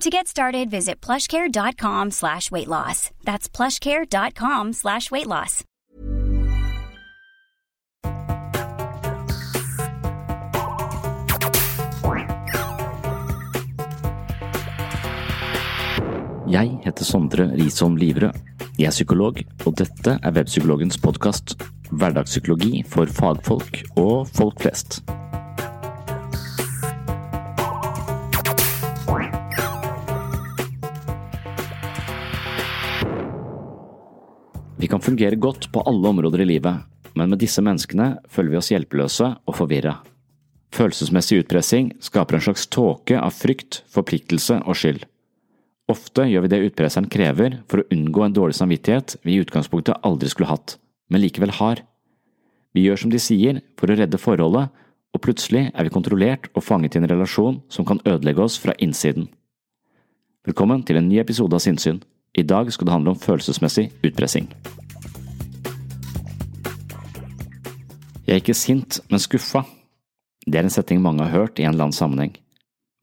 To get started, visit plushcare.com slash weight loss. That's plushcare.com slash weight loss. Jeg heter Sondre Risholm Livrød. Jeg er psykolog, og dette er Webpsykologens podkast. Hverdagspsykologi for fagfolk og folk flest. Vi kan fungere godt på alle områder i livet, men med disse menneskene føler vi oss hjelpeløse og forvirra. Følelsesmessig utpressing skaper en slags tåke av frykt, forpliktelse og skyld. Ofte gjør vi det utpresseren krever for å unngå en dårlig samvittighet vi i utgangspunktet aldri skulle hatt, men likevel har. Vi gjør som de sier for å redde forholdet, og plutselig er vi kontrollert og fanget i en relasjon som kan ødelegge oss fra innsiden. Velkommen til en ny episode av Sinnsyn. I dag skal det handle om følelsesmessig utpressing. Jeg er ikke sint, men skuffa. Det er en setning mange har hørt i en eller annen sammenheng.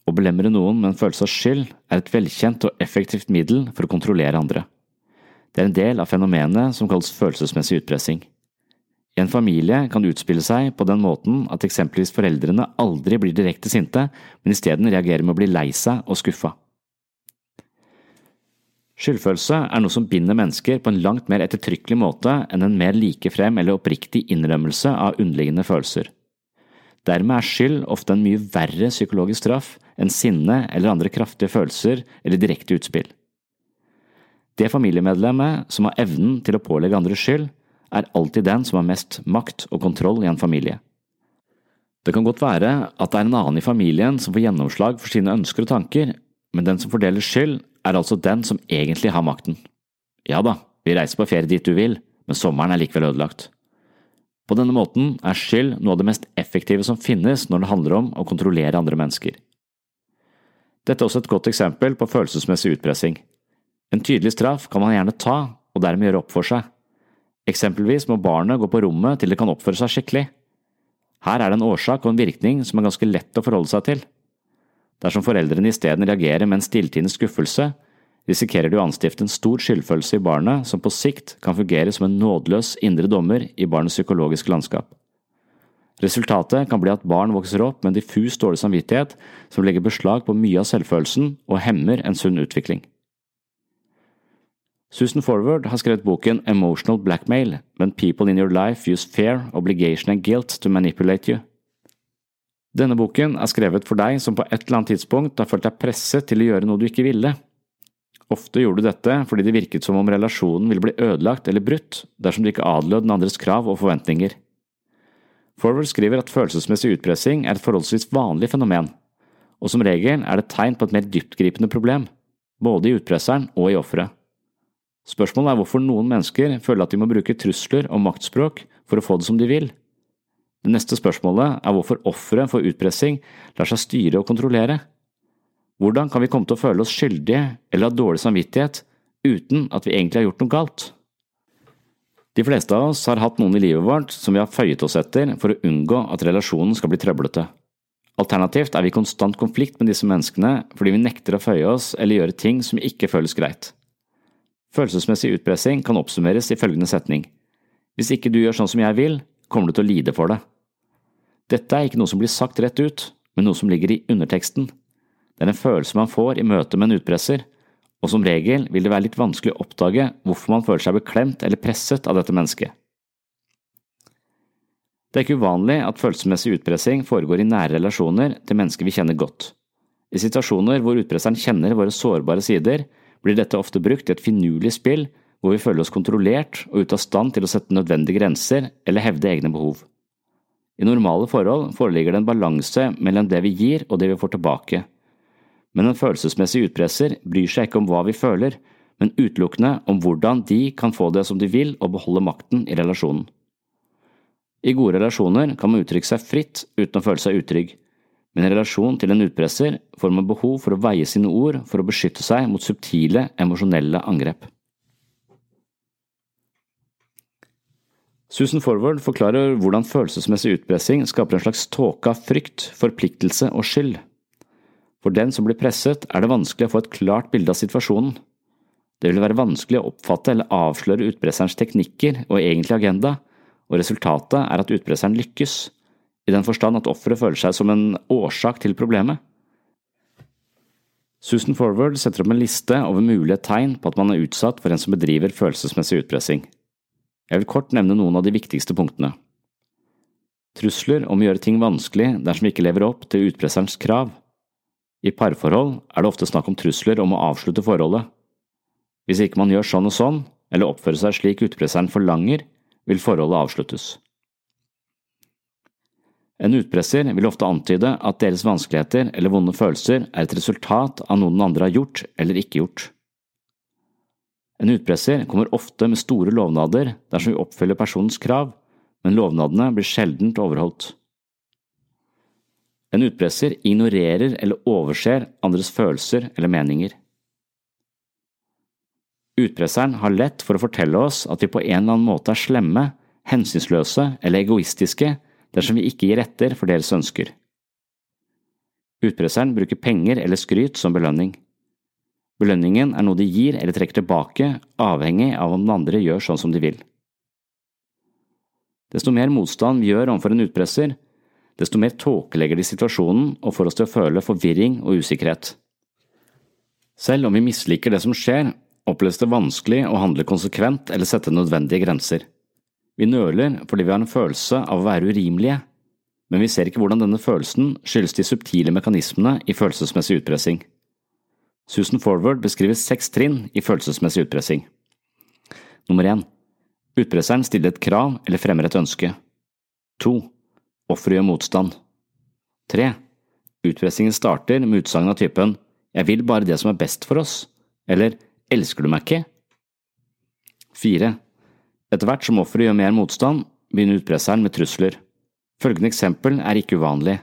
Å belemre noen med en følelse av skyld er et velkjent og effektivt middel for å kontrollere andre. Det er en del av fenomenet som kalles følelsesmessig utpressing. I en familie kan det utspille seg på den måten at eksempelvis foreldrene aldri blir direkte sinte, men isteden reagerer med å bli lei seg og skuffa. Skyldfølelse er noe som binder mennesker på en langt mer ettertrykkelig måte enn en mer likefrem eller oppriktig innrømmelse av underliggende følelser. Dermed er skyld ofte en mye verre psykologisk straff enn sinne eller andre kraftige følelser eller direkte utspill. Det familiemedlemmet som har evnen til å pålegge andre skyld, er alltid den som har mest makt og kontroll i en familie. Det kan godt være at det er en annen i familien som får gjennomslag for sine ønsker og tanker, men den som fordeler skyld, er altså den som egentlig har makten. Ja da, vi reiser på ferie dit du vil, men sommeren er likevel ødelagt. På denne måten er skyld noe av det mest effektive som finnes når det handler om å kontrollere andre mennesker. Dette er også et godt eksempel på følelsesmessig utpressing. En tydelig straff kan man gjerne ta, og dermed gjøre opp for seg. Eksempelvis må barnet gå på rommet til det kan oppføre seg skikkelig. Her er det en årsak og en virkning som er ganske lett å forholde seg til. Dersom foreldrene isteden reagerer med en stilltiende skuffelse, risikerer de å anstifte en stor skyldfølelse i barnet som på sikt kan fungere som en nådeløs indre dommer i barnets psykologiske landskap. Resultatet kan bli at barn vokser opp med en diffus dårlig samvittighet som legger beslag på mye av selvfølelsen og hemmer en sunn utvikling. Susan Forward har skrevet boken Emotional Blackmail – When People in Your Life Use Fear, Obligation and Guilt to Manipulate You. Denne boken er skrevet for deg som på et eller annet tidspunkt har følt deg presset til å gjøre noe du ikke ville. Ofte gjorde du dette fordi det virket som om relasjonen ville bli ødelagt eller brutt dersom du ikke adlød den andres krav og forventninger. Forward skriver at følelsesmessig utpressing er et forholdsvis vanlig fenomen, og som regel er det tegn på et mer dyptgripende problem, både i utpresseren og i offeret. Spørsmålet er hvorfor noen mennesker føler at de må bruke trusler og maktspråk for å få det som de vil. Det neste spørsmålet er hvorfor offeret for utpressing lar seg styre og kontrollere. Hvordan kan vi komme til å føle oss skyldige eller ha dårlig samvittighet uten at vi egentlig har gjort noe galt? De fleste av oss har hatt noen i livet vårt som vi har føyet oss etter for å unngå at relasjonen skal bli trøblete. Alternativt er vi i konstant konflikt med disse menneskene fordi vi nekter å føye oss eller gjøre ting som ikke føles greit. Følelsesmessig utpressing kan oppsummeres i følgende setning. Hvis ikke du gjør sånn som jeg vil, kommer du til å lide for det. Dette er ikke noe som blir sagt rett ut, men noe som ligger i underteksten. Det er en følelse man får i møte med en utpresser, og som regel vil det være litt vanskelig å oppdage hvorfor man føler seg beklemt eller presset av dette mennesket. Det er ikke uvanlig at følelsesmessig utpressing foregår i nære relasjoner til mennesker vi kjenner godt. I situasjoner hvor utpresseren kjenner våre sårbare sider, blir dette ofte brukt i et finurlig spill hvor vi føler oss kontrollert og ute av stand til å sette nødvendige grenser eller hevde egne behov. I normale forhold foreligger det en balanse mellom det vi gir og det vi får tilbake. Men en følelsesmessig utpresser bryr seg ikke om hva vi føler, men utelukkende om hvordan de kan få det som de vil og beholde makten i relasjonen. I gode relasjoner kan man uttrykke seg fritt uten å føle seg utrygg, men i relasjon til en utpresser får man behov for å veie sine ord for å beskytte seg mot subtile, emosjonelle angrep. Susan Forward forklarer hvordan følelsesmessig utpressing skaper en slags tåke av frykt, forpliktelse og skyld. For den som blir presset, er det vanskelig å få et klart bilde av situasjonen. Det vil være vanskelig å oppfatte eller avsløre utpresserens teknikker og egentlige agenda, og resultatet er at utpresseren lykkes, i den forstand at offeret føler seg som en årsak til problemet. Susan Forward setter opp en liste over mulige tegn på at man er utsatt for en som bedriver følelsesmessig utpressing. Jeg vil kort nevne noen av de viktigste punktene. Trusler om å gjøre ting vanskelig dersom vi ikke lever opp til utpresserens krav. I parforhold er det ofte snakk om trusler om å avslutte forholdet. Hvis ikke man gjør sånn og sånn, eller oppfører seg slik utpresseren forlanger, vil forholdet avsluttes. En utpresser vil ofte antyde at deres vanskeligheter eller vonde følelser er et resultat av noe den andre har gjort eller ikke gjort. En utpresser kommer ofte med store lovnader dersom vi oppfyller personens krav, men lovnadene blir sjeldent overholdt. En utpresser ignorerer eller overser andres følelser eller meninger. Utpresseren har lett for å fortelle oss at vi på en eller annen måte er slemme, hensynsløse eller egoistiske dersom vi ikke gir etter for deres ønsker. Utpresseren bruker penger eller skryt som belønning. Belønningen er noe de gir eller trekker tilbake, avhengig av om den andre gjør sånn som de vil. Desto mer motstand vi gjør overfor en utpresser, desto mer tåkelegger de situasjonen og får oss til å føle forvirring og usikkerhet. Selv om vi misliker det som skjer, oppleves det vanskelig å handle konsekvent eller sette nødvendige grenser. Vi nøler fordi vi har en følelse av å være urimelige, men vi ser ikke hvordan denne følelsen skyldes de subtile mekanismene i følelsesmessig utpressing. Susan Forward beskriver seks trinn i følelsesmessig utpressing. Nummer én. Utpresseren stiller et krav eller fremmer et ønske. To. Offeret gjør motstand. Tre. Utpressingen starter med utsagn av typen Jeg vil bare det som er best for oss, eller Elsker du meg ikke? Fire. Etter hvert som offeret gjør mer motstand, begynner utpresseren med trusler. Følgende eksempel er ikke uvanlig.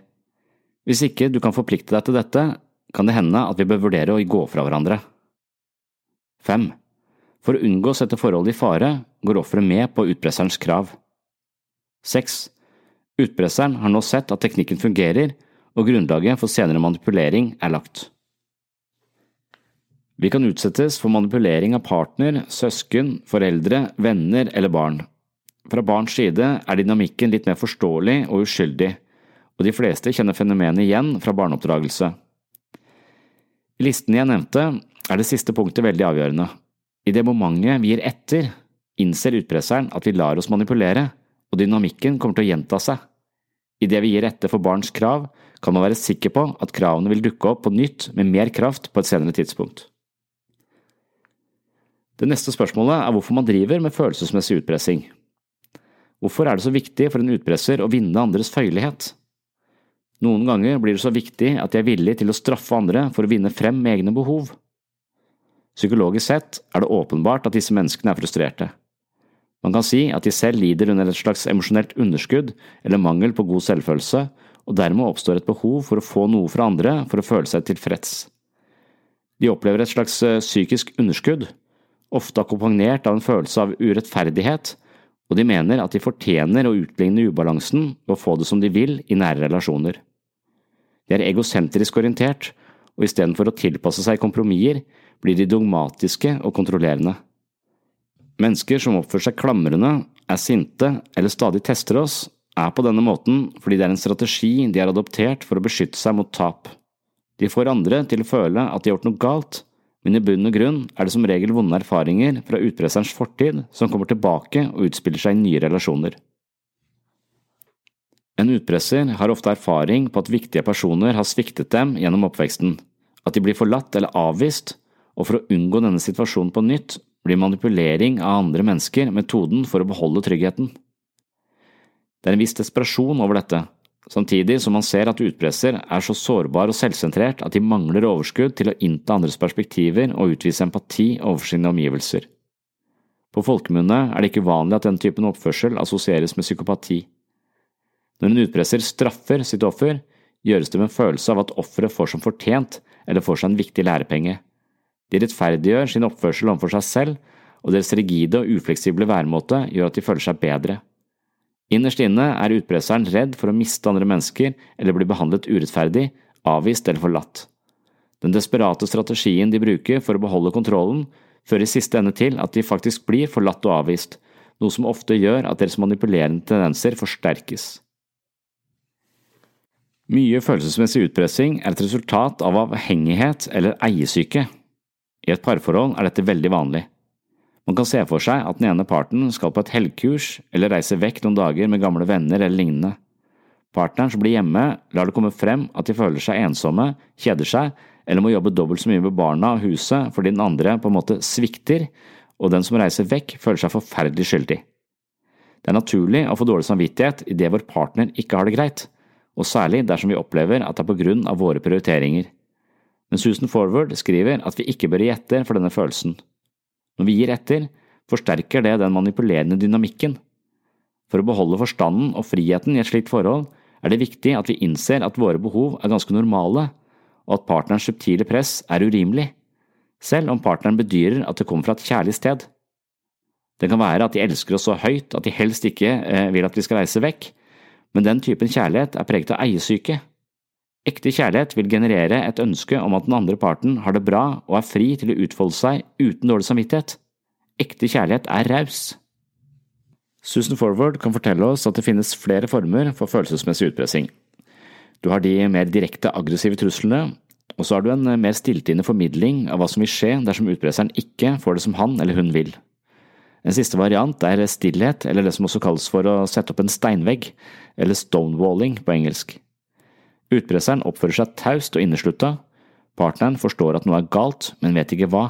Hvis ikke du kan forplikte deg til dette, kan det hende at vi bør vurdere å gå fra hverandre. 5. For å unngå å sette forholdet i fare, går offeret med på utpresserens krav. 6. Utpresseren har nå sett at teknikken fungerer, og grunnlaget for senere manipulering er lagt. Vi kan utsettes for manipulering av partner, søsken, foreldre, venner eller barn. Fra barns side er dynamikken litt mer forståelig og uskyldig, og de fleste kjenner fenomenet igjen fra barneoppdragelse. I listen jeg nevnte, er det siste punktet veldig avgjørende. I det momentet vi gir etter, innser utpresseren at vi lar oss manipulere, og dynamikken kommer til å gjenta seg. Idet vi gir etter for barns krav, kan man være sikker på at kravene vil dukke opp på nytt med mer kraft på et senere tidspunkt. Det neste spørsmålet er hvorfor man driver med følelsesmessig utpressing. Hvorfor er det så viktig for en utpresser å vinne andres føyelighet? Noen ganger blir det så viktig at de er villige til å straffe andre for å vinne frem med egne behov. Psykologisk sett er det åpenbart at disse menneskene er frustrerte. Man kan si at de selv lider under et slags emosjonelt underskudd eller mangel på god selvfølelse, og dermed oppstår et behov for å få noe fra andre for å føle seg tilfreds. De opplever et slags eh, psykisk underskudd, ofte akkompagnert av en følelse av urettferdighet, og de mener at de fortjener å utligne ubalansen å få det som de vil i nære relasjoner. De er egosentrisk orientert, og istedenfor å tilpasse seg kompromisser, blir de dogmatiske og kontrollerende. Mennesker som oppfører seg klamrende, er sinte eller stadig tester oss, er på denne måten fordi det er en strategi de har adoptert for å beskytte seg mot tap. De får andre til å føle at de har gjort noe galt, men i bunn og grunn er det som regel vonde erfaringer fra utpresserens fortid som kommer tilbake og utspiller seg i nye relasjoner. En utpresser har ofte erfaring på at viktige personer har sviktet dem gjennom oppveksten, at de blir forlatt eller avvist, og for å unngå denne situasjonen på nytt blir manipulering av andre mennesker metoden for å beholde tryggheten. Det er en viss desperasjon over dette, samtidig som man ser at utpresser er så sårbar og selvsentrert at de mangler overskudd til å innta andres perspektiver og utvise empati overfor sine omgivelser. På folkemunne er det ikke uvanlig at den typen oppførsel assosieres med psykopati. Når en utpresser straffer sitt offer, gjøres det med en følelse av at offeret får som fortjent eller får seg en viktig lærepenge. De rettferdiggjør sin oppførsel overfor seg selv, og deres rigide og ufleksible væremåte gjør at de føler seg bedre. Innerst inne er utpresseren redd for å miste andre mennesker eller bli behandlet urettferdig, avvist eller forlatt. Den desperate strategien de bruker for å beholde kontrollen, fører i siste ende til at de faktisk blir forlatt og avvist, noe som ofte gjør at deres manipulerende tendenser forsterkes. Mye følelsesmessig utpressing er et resultat av avhengighet eller eiesyke. I et parforhold er dette veldig vanlig. Man kan se for seg at den ene parten skal på et helgkurs eller reise vekk noen dager med gamle venner eller lignende. Partneren som blir hjemme, lar det komme frem at de føler seg ensomme, kjeder seg eller må jobbe dobbelt så mye med barna og huset fordi den andre på en måte svikter, og den som reiser vekk, føler seg forferdelig skyldig. Det er naturlig å få dårlig samvittighet idet vår partner ikke har det greit, og særlig dersom vi opplever at det er på grunn av våre prioriteringer. Men Susan Forward skriver at vi ikke bør gi etter for denne følelsen. Når vi gir etter, forsterker det den manipulerende dynamikken. For å beholde forstanden og friheten i et slikt forhold er det viktig at vi innser at våre behov er ganske normale, og at partnerens subtile press er urimelig, selv om partneren bedyrer at det kommer fra et kjærlig sted. Det kan være at de elsker oss så høyt at de helst ikke eh, vil at vi skal reise vekk, men den typen kjærlighet er preget av eiesyke. Ekte kjærlighet vil generere et ønske om at den andre parten har det bra og er fri til å utfolde seg uten dårlig samvittighet. Ekte kjærlighet er raus. Susan Forward kan fortelle oss at det finnes flere former for følelsesmessig utpressing. Du har de mer direkte aggressive truslene, og så har du en mer stilltiende formidling av hva som vil skje dersom utpresseren ikke får det som han eller hun vil. En siste variant er stillhet, eller det som også kalles for å sette opp en steinvegg, eller stonewalling på engelsk. Utpresseren oppfører seg taust og inneslutta, partneren forstår at noe er galt, men vet ikke hva.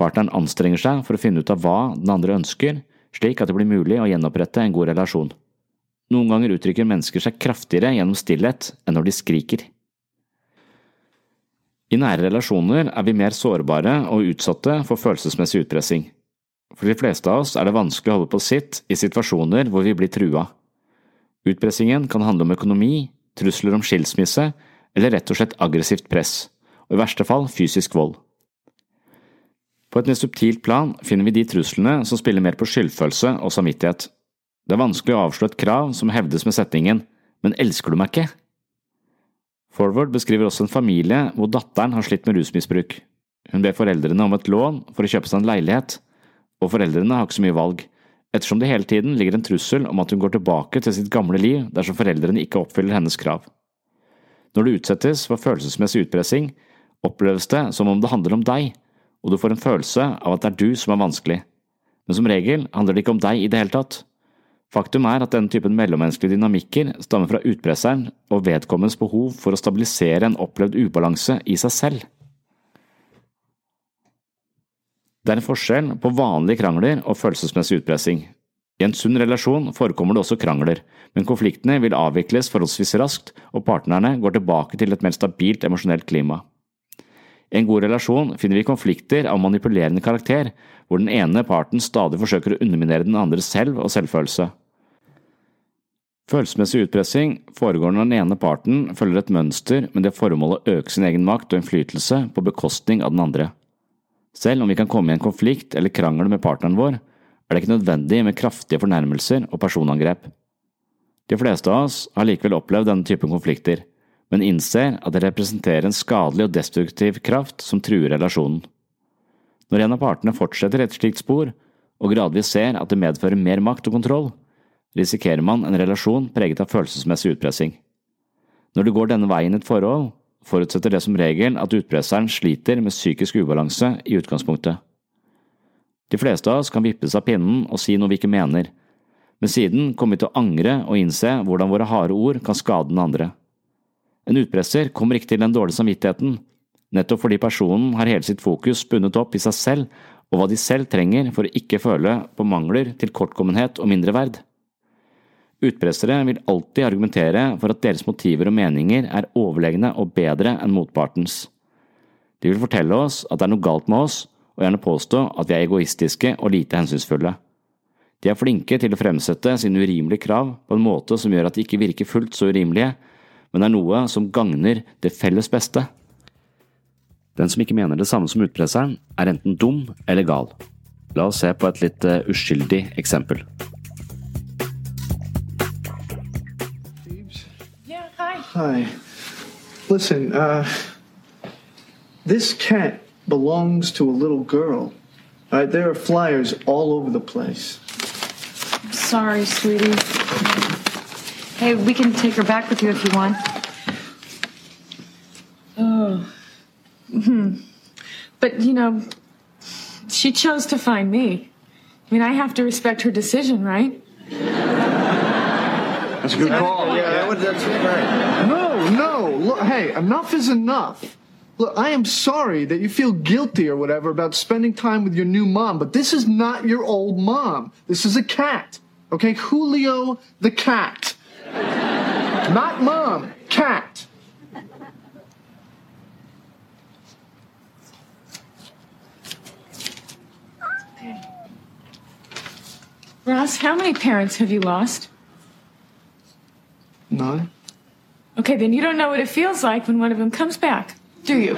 Partneren anstrenger seg for å finne ut av hva den andre ønsker, slik at det blir mulig å gjenopprette en god relasjon. Noen ganger uttrykker mennesker seg kraftigere gjennom stillhet enn når de skriker. I nære relasjoner er vi mer sårbare og utsatte for følelsesmessig utpressing. For de fleste av oss er det vanskelig å holde på sitt i situasjoner hvor vi blir trua. Utpressingen kan handle om økonomi, trusler om skilsmisse eller rett og slett aggressivt press, og i verste fall fysisk vold. På et mer subtilt plan finner vi de truslene som spiller mer på skyldfølelse og samvittighet. Det er vanskelig å avslå et krav som hevdes med setningen Men elsker du meg ikke? Forward beskriver også en familie hvor datteren har slitt med rusmisbruk. Hun ber foreldrene om et lån for å kjøpe seg en leilighet, og foreldrene har ikke så mye valg ettersom det hele tiden ligger en trussel om at hun går tilbake til sitt gamle liv dersom foreldrene ikke oppfyller hennes krav. Når du utsettes for følelsesmessig utpressing, oppleves det som om det handler om deg, og du får en følelse av at det er du som er vanskelig. Men som regel handler det ikke om deg i det hele tatt. Faktum er at denne typen mellommenneskelige dynamikker stammer fra utpresseren og vedkommendes behov for å stabilisere en opplevd ubalanse i seg selv. Det er en forskjell på vanlige krangler og følelsesmessig utpressing. I en sunn relasjon forekommer det også krangler, men konfliktene vil avvikles forholdsvis raskt, og partnerne går tilbake til et mer stabilt emosjonelt klima. I en god relasjon finner vi konflikter av manipulerende karakter, hvor den ene parten stadig forsøker å underminere den andre selv og selvfølelse. Følelsesmessig utpressing foregår når den ene parten følger et mønster med det formål å øke sin egen makt og innflytelse på bekostning av den andre. Selv om vi kan komme i en konflikt eller krangel med partneren vår, er det ikke nødvendig med kraftige fornærmelser og personangrep. De fleste av oss har likevel opplevd denne typen konflikter, men innser at det representerer en skadelig og destruktiv kraft som truer relasjonen. Når en av partene fortsetter et slikt spor, og gradvis ser at det medfører mer makt og kontroll, risikerer man en relasjon preget av følelsesmessig utpressing. Når det går denne veien i et forhold, forutsetter det som regel at utpresseren sliter med psykisk ubalanse i utgangspunktet. De fleste av oss kan vippes av pinnen og si noe vi ikke mener, men siden kommer vi til å angre og innse hvordan våre harde ord kan skade den andre. En utpresser kommer ikke til den dårlige samvittigheten, nettopp fordi personen har hele sitt fokus bundet opp i seg selv og hva de selv trenger for å ikke føle på mangler, tilkortkommenhet og mindreverd. Utpressere vil alltid argumentere for at deres motiver og meninger er overlegne og bedre enn motpartens. De vil fortelle oss at det er noe galt med oss, og gjerne påstå at vi er egoistiske og lite hensynsfulle. De er flinke til å fremsette sine urimelige krav på en måte som gjør at de ikke virker fullt så urimelige, men er noe som gagner det felles beste. Den som ikke mener det samme som utpresseren, er enten dum eller gal. La oss se på et litt uh, uskyldig eksempel. Hi. Hi. Listen, uh, this cat belongs to a little girl. All right, there are flyers all over the place. I'm Sorry, sweetie. Hey, we can take her back with you if you want. Oh. Hmm. But, you know, she chose to find me. I mean, I have to respect her decision, right? That's a good call. Yeah, that would, that's right. No, no. Look, hey, enough is enough. Look, I am sorry that you feel guilty or whatever about spending time with your new mom, but this is not your old mom. This is a cat. Okay? Julio the cat. not mom, cat. Ross, how many parents have you lost? None. Okay, then you don't know what it feels like when one of them comes back, do you?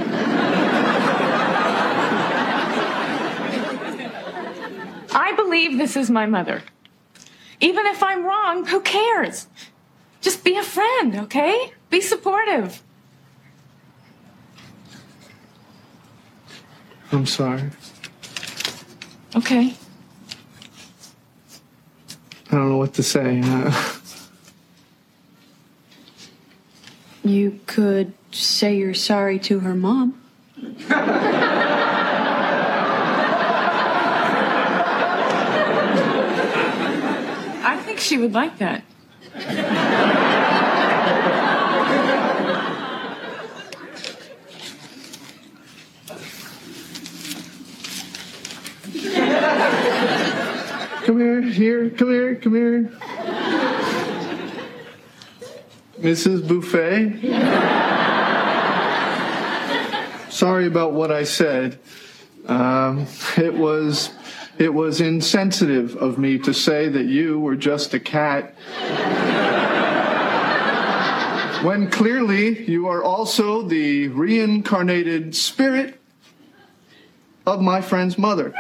I believe this is my mother. Even if I'm wrong, who cares? Just be a friend, okay? Be supportive. I'm sorry. Okay. I don't know what to say. Uh, You could say you're sorry to her mom. I think she would like that. come here, here, come here, come here. Mrs. Buffet. Sorry about what I said. Um, it was it was insensitive of me to say that you were just a cat. when clearly you are also the reincarnated spirit of my friend's mother.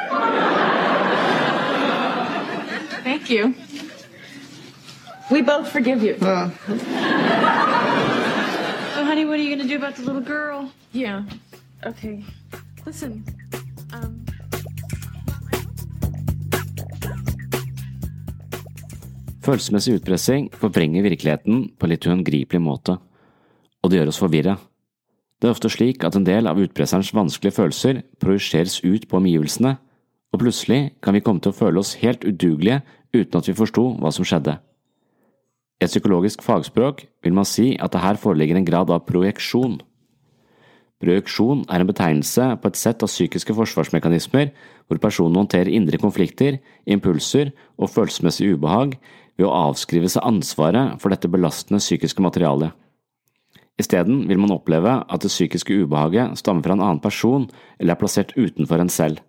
Thank you. We both forgive you. Uh, So, honey, what are you going to do about the little girl? Yeah. Okay. Listen. Um. Følelsesmessig utpressing forvrenger virkeligheten på litt uangripelig måte, og det gjør oss forvirra. Det er ofte slik at en del av utpresserens vanskelige følelser projiseres ut på omgivelsene, og plutselig kan vi komme til å føle oss helt udugelige uten at vi forsto hva som skjedde. I et psykologisk fagspråk vil man si at det her foreligger en grad av projeksjon. Projeksjon er en betegnelse på et sett av psykiske forsvarsmekanismer hvor personen håndterer indre konflikter, impulser og følelsesmessig ubehag ved å avskrive seg ansvaret for dette belastende psykiske materialet. Isteden vil man oppleve at det psykiske ubehaget stammer fra en annen person eller er plassert utenfor en selv.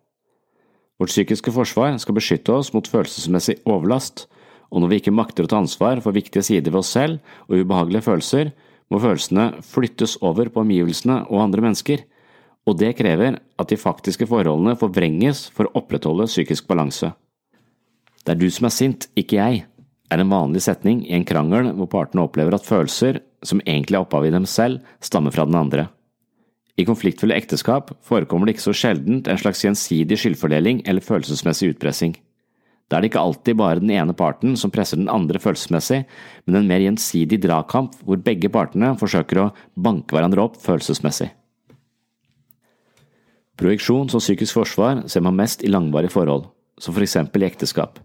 Vårt psykiske forsvar skal beskytte oss mot følelsesmessig overlast, og når vi ikke makter å ta ansvar for viktige sider ved oss selv og ubehagelige følelser, må følelsene flyttes over på omgivelsene og andre mennesker, og det krever at de faktiske forholdene forvrenges for å opprettholde psykisk balanse. Det er du som er sint, ikke jeg, er en vanlig setning i en krangel hvor partene opplever at følelser, som egentlig er opphavet i dem selv, stammer fra den andre. I konfliktfulle ekteskap forekommer det ikke så sjeldent en slags gjensidig skyldfordeling eller følelsesmessig utpressing. Da er det ikke alltid bare den ene parten som presser den andre følelsesmessig, men en mer gjensidig dragkamp hvor begge partene forsøker å banke hverandre opp følelsesmessig. Projeksjon som psykisk forsvar ser man mest i langvarige forhold, som for eksempel i ekteskap.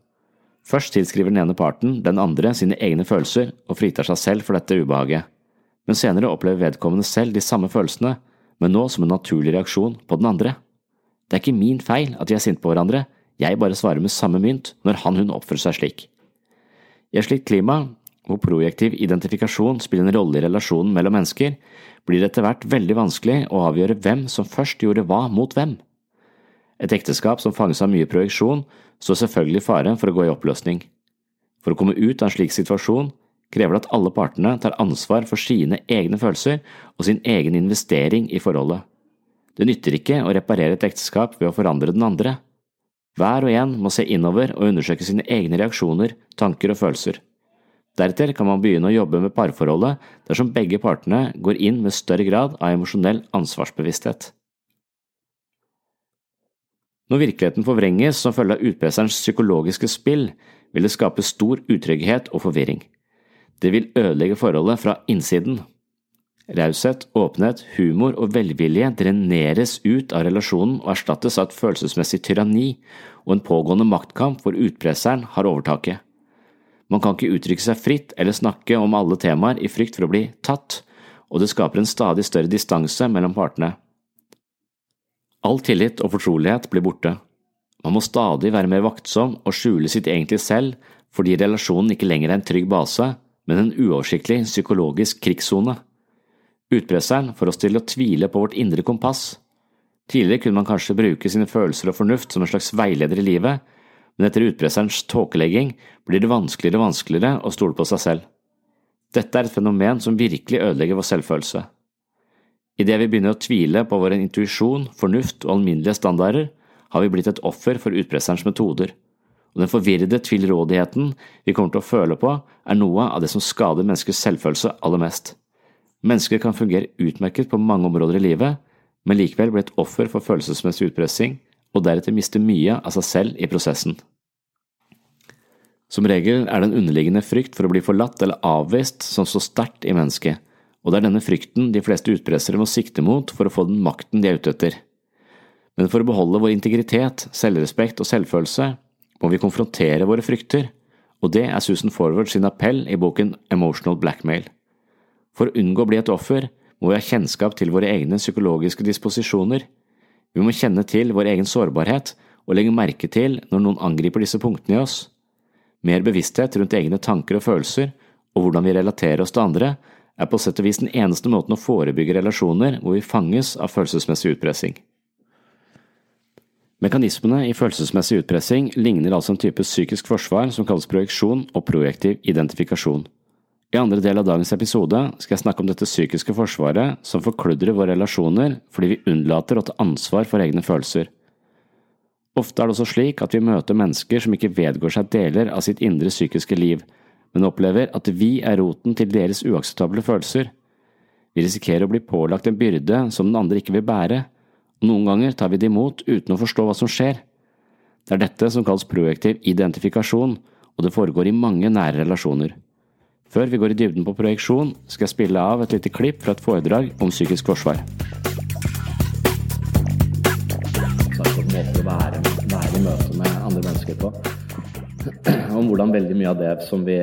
Først tilskriver den ene parten den andre sine egne følelser og fritar seg selv for dette ubehaget, men senere opplever vedkommende selv de samme følelsene, men nå som en naturlig reaksjon på den andre. Det er ikke min feil at vi er sinte på hverandre, jeg bare svarer med samme mynt når han hun oppfører seg slik. I et slikt klima, hvor projektiv identifikasjon spiller en rolle i relasjonen mellom mennesker, blir det etter hvert veldig vanskelig å avgjøre hvem som først gjorde hva mot hvem. Et ekteskap som fanges av mye projeksjon, står selvfølgelig i fare for å gå i oppløsning. For å komme ut av en slik situasjon krever det at alle partene tar ansvar for sine egne følelser og sin egen investering i forholdet. Det nytter ikke å reparere et ekteskap ved å forandre den andre. Hver og en må se innover og undersøke sine egne reaksjoner, tanker og følelser. Deretter kan man begynne å jobbe med parforholdet dersom begge partene går inn med større grad av emosjonell ansvarsbevissthet. Når virkeligheten forvrenges som følge av utpresserens psykologiske spill, vil det skape stor utrygghet og forvirring. Det vil ødelegge forholdet fra innsiden. Raushet, åpenhet, humor og velvilje dreneres ut av relasjonen og erstattes av et følelsesmessig tyranni og en pågående maktkamp hvor utpresseren har overtaket. Man kan ikke uttrykke seg fritt eller snakke om alle temaer i frykt for å bli tatt, og det skaper en stadig større distanse mellom partene. All tillit og fortrolighet blir borte. Man må stadig være mer vaktsom og skjule sitt egentlige selv fordi relasjonen ikke lenger er en trygg base, men en uoversiktlig psykologisk krigssone. Utpresseren får oss til å tvile på vårt indre kompass. Tidligere kunne man kanskje bruke sine følelser og fornuft som en slags veileder i livet, men etter utpresserens tåkelegging blir det vanskeligere og vanskeligere å stole på seg selv. Dette er et fenomen som virkelig ødelegger vår selvfølelse. Idet vi begynner å tvile på vår intuisjon, fornuft og alminnelige standarder, har vi blitt et offer for utpresserens metoder, og den forvirrede tvilrådigheten vi kommer til å føle på, er noe av det som skader menneskers selvfølelse aller mest. Mennesker kan fungere utmerket på mange områder i livet, men likevel bli et offer for følelsesmessig utpressing, og deretter miste mye av seg selv i prosessen. Som regel er det en underliggende frykt for å bli forlatt eller avvist som står sterkt i mennesket, og det er denne frykten de fleste utpressere må sikte mot for å få den makten de er ute etter. Men for å beholde vår integritet, selvrespekt og selvfølelse må vi konfrontere våre frykter, og det er Susan Forward sin appell i boken Emotional Blackmail. For å unngå å bli et offer må vi ha kjennskap til våre egne psykologiske disposisjoner. Vi må kjenne til vår egen sårbarhet og legge merke til når noen angriper disse punktene i oss. Mer bevissthet rundt egne tanker og følelser og hvordan vi relaterer oss til andre, er på sett og vis den eneste måten å forebygge relasjoner hvor vi fanges av følelsesmessig utpressing. Mekanismene i følelsesmessig utpressing ligner altså en type psykisk forsvar som kalles projeksjon og projektiv identifikasjon. I andre del av dagens episode skal jeg snakke om dette psykiske forsvaret som forkludrer våre relasjoner fordi vi unnlater å ta ansvar for egne følelser. Ofte er det også slik at vi møter mennesker som ikke vedgår seg deler av sitt indre psykiske liv, men opplever at vi er roten til deres uakseptable følelser. Vi risikerer å bli pålagt en byrde som den andre ikke vil bære, og noen ganger tar vi det imot uten å forstå hva som skjer. Det er dette som kalles projektiv identifikasjon, og det foregår i mange nære relasjoner. Før vi går i dybden på projeksjon, skal jeg spille av et lite klipp fra et foredrag om psykisk forsvar. Å være, være i møte med andre mennesker på. Om hvordan veldig mye av det som vi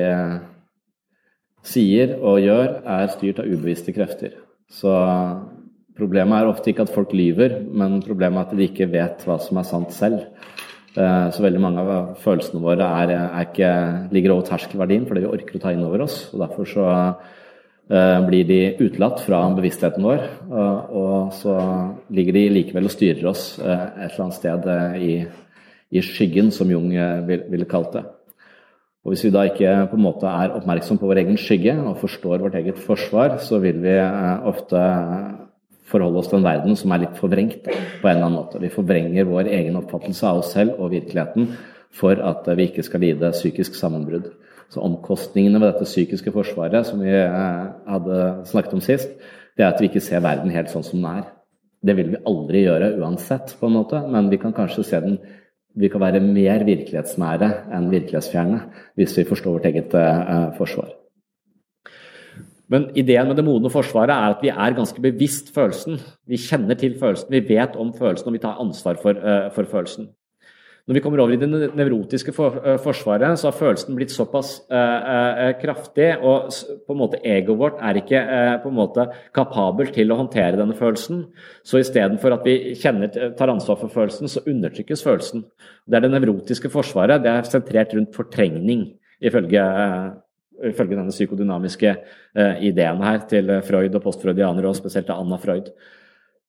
sier og gjør, er styrt av ubevisste krefter. Så problemet er ofte ikke at folk lyver, men problemet er at de ikke vet hva som er sant selv. Eh, så veldig mange av følelsene våre er, er ikke, ligger over terskelverdien for det vi orker å ta inn over oss. og Derfor så uh, blir de utelatt fra bevisstheten vår, uh, og så ligger de likevel og styrer oss et eller annet sted i, i, skyggen, som Jung ville vil kalt det. Og Hvis vi da ikke på en måte er oppmerksom på vår egen skygge og forstår vårt eget forsvar, så vil vi ofte forholde oss til en verden som er litt forvrengt på en eller annen måte. Vi forvrenger vår egen oppfattelse av oss selv og virkeligheten for at vi ikke skal lide psykisk sammenbrudd. Så omkostningene ved dette psykiske forsvaret som vi eh, hadde snakket om sist, det er at vi ikke ser verden helt sånn som den er. Det vil vi aldri gjøre uansett, på en måte, men vi kan kanskje se den Vi kan være mer virkelighetsnære enn virkelighetsfjerne hvis vi forstår vårt eget uh, forsvar. Men ideen med det modne forsvaret er at vi er ganske bevisst følelsen. Vi kjenner til følelsen, vi vet om følelsen, og vi tar ansvar for, uh, for følelsen. Når vi kommer over i det nevrotiske eh, forsvaret, så har følelsen blitt såpass eh, eh, kraftig, og på en måte egoet vårt er ikke eh, på en måte kapabel til å håndtere denne følelsen. Så istedenfor at vi kjenner, tar ansvar for følelsen, så undertrykkes følelsen. Det er det nevrotiske forsvaret. Det er sentrert rundt fortrengning, ifølge, eh, ifølge denne psykodynamiske eh, ideen her til Freud og postfreudianere, og spesielt til Anna Freud.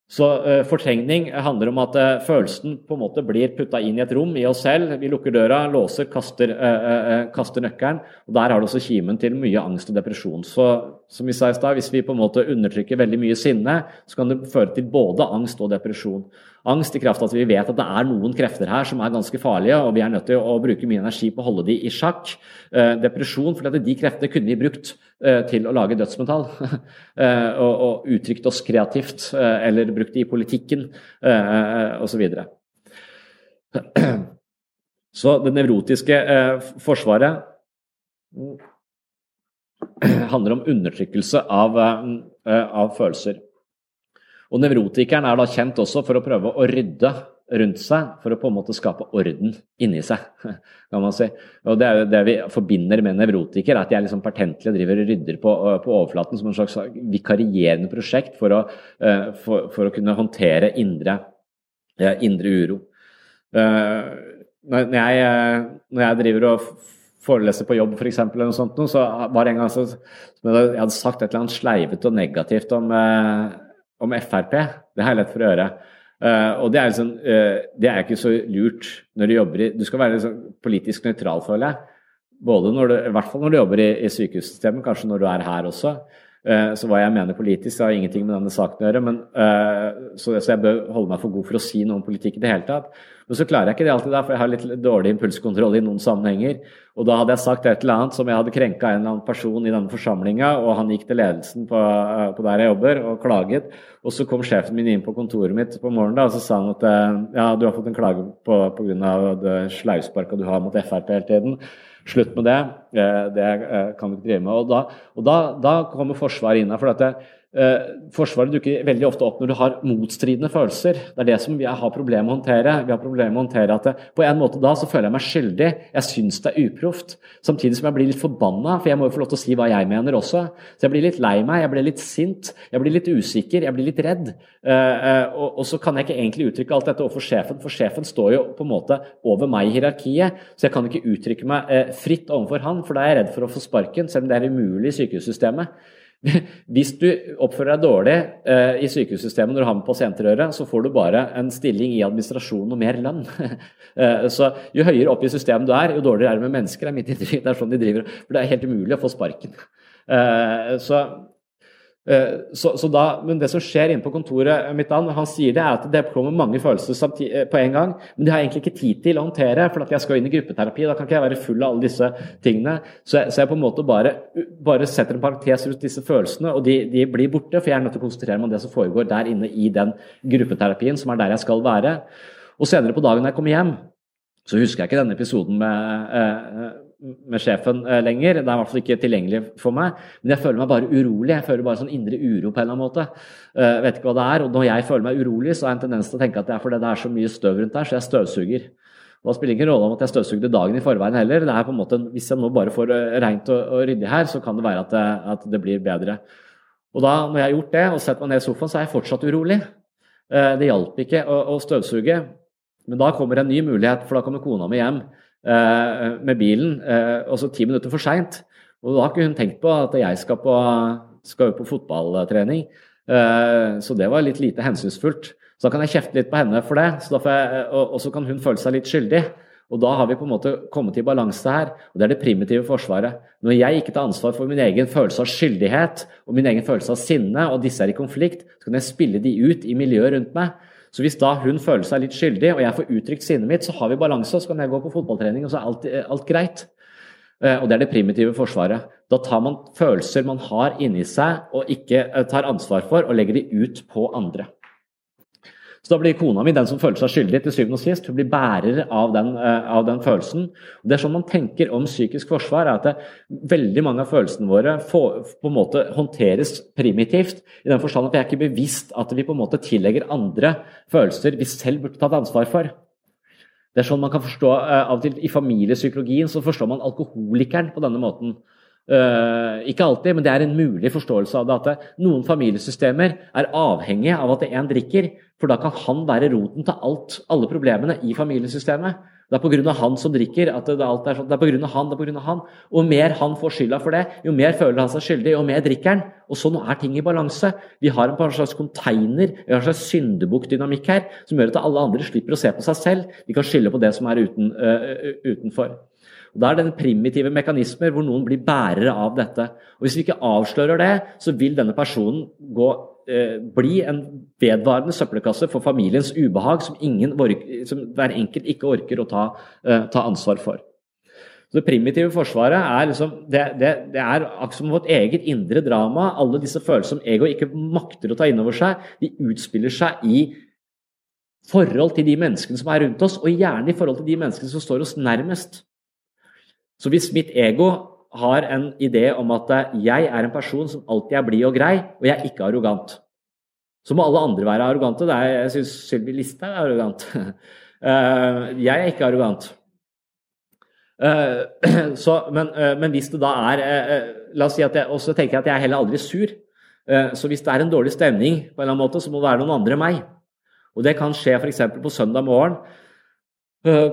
Så uh, fortrengning handler om at uh, følelsen på en måte blir putta inn i et rom i oss selv. Vi lukker døra, låser, kaster, uh, kaster nøkkelen. og Der har det også kimen til mye angst og depresjon. Så som vi sa i stad, Hvis vi på en måte undertrykker veldig mye sinne, så kan det føre til både angst og depresjon. Angst i kraft av at vi vet at det er noen krefter her som er ganske farlige, og vi er nødt til å bruke mye energi på å holde de i sjakk. Eh, depresjon, fordi de kreftene kunne vi brukt eh, til å lage dødsmetall. eh, og, uttrykt oss kreativt, eller brukt det i politikken, osv. Så, så det nevrotiske forsvaret handler om undertrykkelse av, eh, av følelser. Og Nevrotikeren er da kjent også for å prøve å rydde rundt seg, for å på en måte skape orden inni seg. kan man si. Og Det er jo det vi forbinder med nevrotikere, at de er liksom pertentlige og driver og rydder på, på, overflaten som en slags vikarierende prosjekt for å, eh, for, for å kunne håndtere indre, eh, indre uro. Eh, når jeg, når jeg driver og foreleser på jobb, f.eks., eller noe sånt, så var det en gang så, jeg hadde sagt et eller annet sleivete og negativt om om Frp. Det har jeg lett for å gjøre. Uh, og det er, liksom, uh, det er ikke så lurt når du jobber i Du skal være liksom politisk nøytral, føler jeg. Både når du, I hvert fall når du jobber i, i sykehussystemet, kanskje når du er her også. Uh, så hva jeg mener politisk, har ingenting med denne saken å gjøre. Men, så, så, jeg bør holde meg for god for å si noe om politikk i det hele tatt. Men så klarer jeg ikke det alltid, da, for jeg har litt dårlig impulskontroll i noen sammenhenger. Og da hadde jeg sagt et eller annet som jeg hadde krenka en eller annen person i denne forsamlinga, og han gikk til ledelsen på, på, der jeg jobber og klaget. Og så kom sjefen min inn på kontoret mitt på morgenen da, og så sa han at eh, ja, du har fått en klage pga. slausparka du har mot Frp hele tiden. Slutt med det. Eh, det eh, kan du ikke drive med. Og da, og da, da kommer Forsvaret inn her. for at det, Eh, forsvaret dukker veldig ofte opp når du har motstridende følelser. Det er det som vi har problemer med å håndtere. Vi har problemer med å håndtere at det, På en måte da så føler jeg meg skyldig. Jeg syns det er uproft. Samtidig som jeg blir litt forbanna, for jeg må jo få lov til å si hva jeg mener også. Så jeg blir litt lei meg, jeg blir litt sint, jeg blir litt usikker, jeg blir litt redd. Uh, og, så kan jeg ikke egentlig uttrykke alt dette overfor sjefen, for sjefen står jo på en måte over meg i hierarkiet. Så jeg kan ikke uttrykke meg fritt overfor han, for da er jeg redd for å få sparken, selv om det er umulig i sykehussystemet. Hvis du oppfører deg dårlig eh, i sykehussystemet når du har med gjøre, så får du bare en stilling i administrasjonen og mer lønn. eh, så Jo høyere opp i systemet du er, jo dårligere er det med mennesker. Det er mitt. Det er sånn de driver. For det er helt umulig å få sparken. Eh, så så, så da, men det som skjer inne på kontoret mitt, han sier det, er at det kommer mange følelser eh, på en gang. Men de har egentlig ikke tid til å håndtere, for at jeg skal inn i gruppeterapi. Da kan ikke jeg være full av alle disse tingene. Så jeg, så jeg på en måte bare, bare, setter en parentes rundt disse følelsene, og de, de, blir borte. For jeg er nødt til å konsentrere meg om det som foregår der inne i den gruppeterapien, som er der jeg skal være. Og senere på dagen når jeg kommer hjem, så husker jeg ikke denne episoden med eh, med sjefen eh, lenger. Det er i hvert fall ikke tilgjengelig for meg. Men jeg føler meg bare urolig. Jeg føler bare sånn indre uro på en eller annen måte. Jeg vet ikke hva det er. Og når jeg føler meg urolig, så har jeg en tendens til å tenke at det er fordi det er så mye støv rundt der, så jeg støvsuger. Og det spiller ingen rolle om at jeg støvsugde dagen i forveien heller. Det er på en måte, Hvis jeg nå bare får uh, rent og, og, ryddig her, så kan det være at det, at det, blir bedre. Og da, når jeg har gjort det og setter meg ned i sofaen, så er jeg fortsatt urolig. Det hjalp ikke å, å støvsuge. Men da kommer en ny mulighet, for da kommer kona mi hjem. Eh, med bilen, eh, og så ti minutter for seint. Og da har ikke hun tenkt på at jeg skal på, skal på fotballtrening. Eh, så det var litt lite hensynsfullt. Så da kan jeg kjefte litt på henne for det, så jeg, og, så kan hun føle seg litt skyldig. Og da har vi på en måte kommet i balanse her, og det er det primitive forsvaret. Når jeg ikke tar ansvar for min egen følelse av skyldighet og min egen følelse av sinne, og disse er i konflikt, så kan jeg spille de ut i miljøet rundt meg. Så hvis da hun føler seg litt skyldig, og jeg får uttrykt sinnet mitt, så har vi balanse, så kan jeg gå på fotballtrening, og så er alt, alt greit. Eh, og det er det primitive forsvaret. Da tar man følelser man har inni seg og ikke eh, tar ansvar for, og legger de ut på andre. Så da blir kona mi den som føler seg skyldig til syvende og sist. Hun blir bærer av den, uh, av den følelsen. Det er sånn man tenker om psykisk forsvar, er at det, veldig mange av følelsene våre får, på en måte håndteres primitivt. I den forstand at vi er ikke bevisst at vi på en måte tillegger andre følelser vi selv burde tatt ansvar for. Det er sånn man kan forstå, uh, av og til I familiepsykologien så forstår man alkoholikeren på denne måten. Uh, ikke alltid, men det er en mulig forståelse av det. At noen familiesystemer er avhengig av at en drikker, for da kan han være roten til alt, alle problemene i familiesystemet. Det er pga. han som drikker. at Det, alt er sånn, det er pga. han, det er pga. han. Og mer han får skylda for det, jo mer føler han seg skyldig, jo mer drikker han. Og sånn er ting i balanse. Vi har en slags container, vi har en slags syndebukkdynamikk her, som gjør at alle andre slipper å se på seg selv. De kan skylde på det som er uten, uh, utenfor. Og Da er det primitive mekanismer hvor noen blir bærere av dette. Og Hvis vi ikke avslører det, så vil denne personen gå, eh, bli en vedvarende søppelkasse for familiens ubehag som, ingen, som hver enkelt ikke orker å ta, eh, ta ansvar for. Det primitive forsvaret er, liksom, det, det, det er akkurat som vårt eget indre drama. Alle disse følelsene som ego ikke makter å ta inn over seg, de utspiller seg i forhold til de menneskene som er rundt oss, og gjerne i forhold til de menneskene som står oss nærmest. Så hvis mitt ego har en idé om at jeg er en person som alltid er blid og grei, og jeg er ikke arrogant, så må alle andre være arrogante. Er, jeg syns Sylvi Listhaug er arrogant. Eh, jeg er ikke arrogant. Eh, så, men, eh, men, hvis det da er La oss si at jeg også tenker at jeg er heller aldri sur. Så hvis det er en dårlig stemning, på en eller annen måte, så må det være noen andre enn meg. Og det kan skje f.eks. på søndag morgen Eh,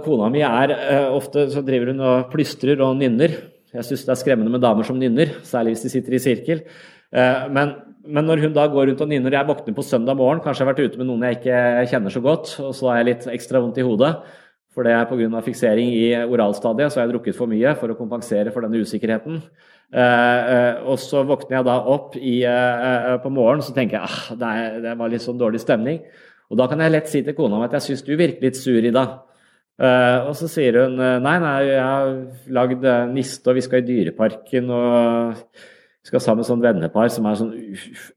kona mi er eh, ofte så driver hun og plystrer og nynner. Jeg syns det er skremmende med damer som nynner, særlig hvis de sitter i sirkel. Eh, men, men når hun da går rundt og nynner Jeg våkner på søndag morgen, kanskje jeg har vært ute med noen jeg ikke kjenner så godt, og så har jeg litt ekstra vondt i hodet. For det er pga. fiksering i oralstadiet, så har jeg drukket for mye for å kompensere for denne usikkerheten. og så våkner jeg da opp i, på morgenen så tenker jeg ah, det, det var litt sånn dårlig stemning. Og da kan jeg lett si til kona mi at jeg syns du virker litt sur i dag. Uh, og så sier hun eh, nei, nei, jeg har lagd uh, niste, og vi skal i Dyreparken og vi skal sammen med sånn vennepar som er sånn